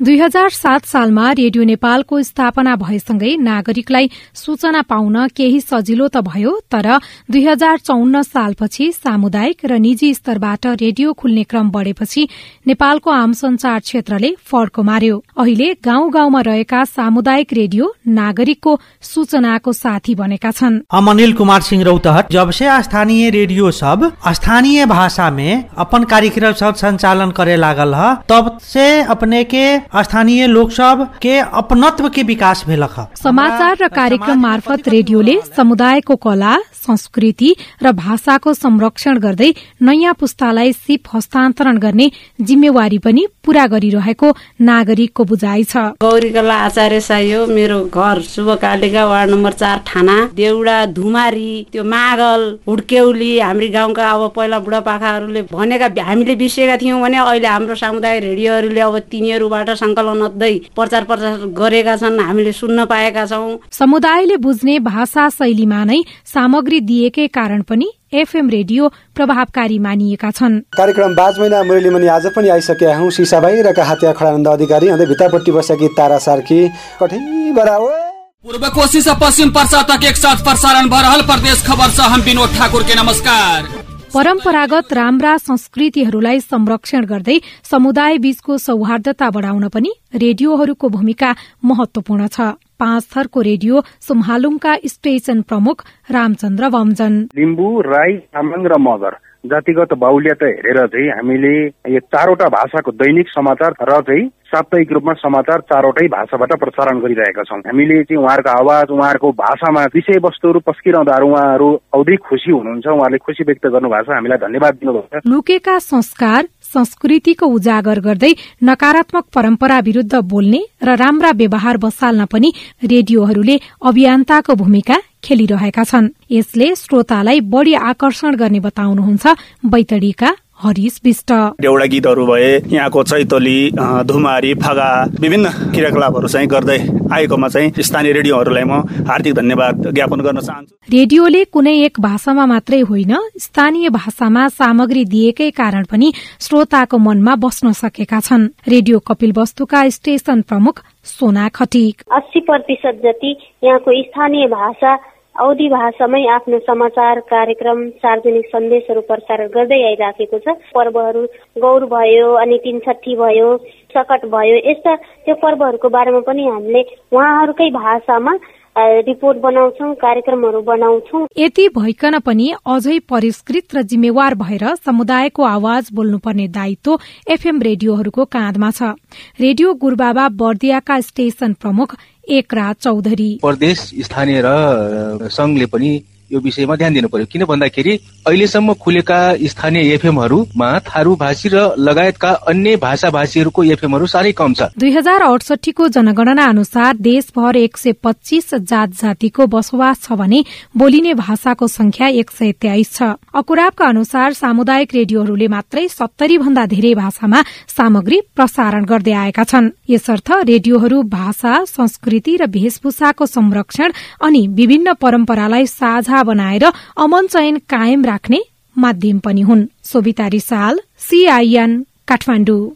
दुई हजार सात सालमा रेडियो नेपालको स्थापना भएसँगै नागरिकलाई सूचना पाउन केही सजिलो त भयो तर दुई हजार चौन्न सालपछि सामुदायिक र निजी स्तरबाट रेडियो खुल्ने क्रम बढ़ेपछि नेपालको आम संचार क्षेत्रले फड्को मार्यो। अहिले गाउँ गाउँमा रहेका सामुदायिक रेडियो नागरिकको सूचनाको साथी बनेका छन्। अनिल कुमार सिंह रौतहट। जब से स्थानीय रेडियो सब स्थानीय भाषा अपन कार्यक्रम सब संचालन करे लागल तब से स्थानीय लोक सब के अपनत्व के विकास भेलक। समाचार र कार्यक्रम मार्फत रेडियोले समुदायको कला संस्कृति र भाषाको संरक्षण गर्दै नयाँ पुस्तालाई सिप हस्तान्तरण गर्ने जिम्मेवारी पनि पूरा गरिरहेको नागरिकको बुझाइ छ। गौरीकला आचार्य साई हो मेरो घर शुभकालिका वार्ड नम्बर चार थाना देउडा धुमारी त्यो मागल हुड्केउली हाम्रो गाउँका अब पहिला बुढापाकाहरूले भनेका हामीले बिर्सेका थियौँ भने अहिले हाम्रो सामुदायिक रेडियोहरूले अब तिनीहरूबाट सङ्कलन अध्दै प्रचार प्रचार गरेका छन् हामीले सुन्न पाएका छौँ। समुदायले बुझ्ने भाषा शैलीमा नै सामग्री दिएकै कारण पनि एफएम रेडियो प्रभावकारी मानिएका छन्। कार्यक्रम बाज महिना मुरलीमणि आज पनि आइसकेका हौँ। सिसाबाई र हातिया खडानन्द अधिकारी अन्त भित्तापट्टि बसेकी तारा सार्की। कठै बराबर पूर्व कोशी से पश्चिम पर्सा तक एक साथ प्रसारण भरहल। प्रदेश खबर से हम विनोद ठाकुर के नमस्कार। परम्परागत राम्रा संस्कृतिहरूलाई संरक्षण गर्दै समुदाय बीचको सौहार्दता बढाउन पनि रेडियोहरूको भूमिका महत्वपूर्ण छ। पाँच थरको रेडियो सुम्हालुङका स्टेशन प्रमुख रामचन्द्र वमजन। लिम्बू राई तामाङ र मगर। जातिगत बाहुल्यता हेरेर चाहिँ हामीले यो चारवटा भाषाको दैनिक समाचार र चाहिँ साप्ताहिक रूपमा समाचार चारवटै भाषाबाट प्रसारण गरिरहेका छौँ हामीले चाहिँ उहाँहरूको आवाज उहाँहरूको भाषामा विषयवस्तुहरू पस्किरहँदा उहाँहरू औधी खुसी हुनुहुन्छ। उहाँले खुसी व्यक्त गर्नुभएको छ। हामीलाई धन्यवाद दिनुभएको छ। लुकेका संस्कार संस्कृतिको उजागर गर्दै नकारात्मक परम्परा विरूद्ध बोल्ने र राम्रा व्यवहार बसाल्न पनि रेडियोहरूले अभियन्ताको भूमिका खेलिरहेका छन्। यसले श्रोतालाई बढ़ी आकर्षण गर्ने बताउनुहुन्छ बैतडीका हरिश विष्ट एउटा गीतहरू भए यहाँको चैतली धुमारी फगा विभिन्न क्रियाकलापहरू चाहिँ गर्दै आएकोमा चाहिँ स्थानीय रेडियोहरूलाई म हार्दिक धन्यवाद ज्ञापन गर्न चाहन्छु। रेडियोले कुनै एक भाषामा मात्रै होइन स्थानीय भाषामा सामग्री दिएकै कारण पनि श्रोताको मनमा बस्न सकेका छन्। रेडियो कपिल वस्तुका स्टेशन प्रमुख सोना खटिक। अस्सी प्रतिशत जति यहाँको स्थानीय भाषा अवधि भाषामै आफ्नो समाचार कार्यक्रम सार्वजनिक सन्देशहरू प्रसारण गर्दै आइराखेको छ। पर्वहरू गौर भयो अनि तिन छठी भयो सकट भयो यस्ता त्यो पर्वहरूको बारेमा पनि हामीले उहाँहरूकै भाषामा रिपोर्ट बनाउँछौ कार्यक्रमहरू बनाउँछौ। यति भइकन पनि अझै परिष्कृत र जिम्मेवार भएर समुदायको आवाज बोल्नुपर्ने दायित्व एफएम रेडियोहरूको काँधमा छ। रेडियो गुरुबाबा बर्दियाका स्टेशन प्रमुख एक रात चौधरी। प्रदेश स्थानीय र संघले पनि यो विषयमा ध्यान दिनु पर्यो किन भन्दाखेरि अहिलेसम्म खुलेका स्थानीय एफएमहरूमा थारू भाषी र लगायतका अन्य भाषा भाषीहरूको एफएमहरू साह्रै कम छ। दुई हजार अडसठीको जनगणना अनुसार देशभर एक सय पच्चीस जात जातिको बसोबास छ भने बोलिने भाषाको संख्या एक सय तेइस छ। अकुराबका अनुसार सामुदायिक रेडियोहरूले मात्रै सत्तरी भन्दा धेरै भाषामा सामग्री प्रसारण गर्दै आएका छन्। यसर्थ रेडियोहरू भाषा संस्कृति र वेशभूषाको संरक्षण अनि विभिन्न परम्परालाई साझा बनाएर अमन चयन कायम राख्ने माध्यम पनि हुन्। सोभिता रिसाल सीआईएन काठमाडौँ।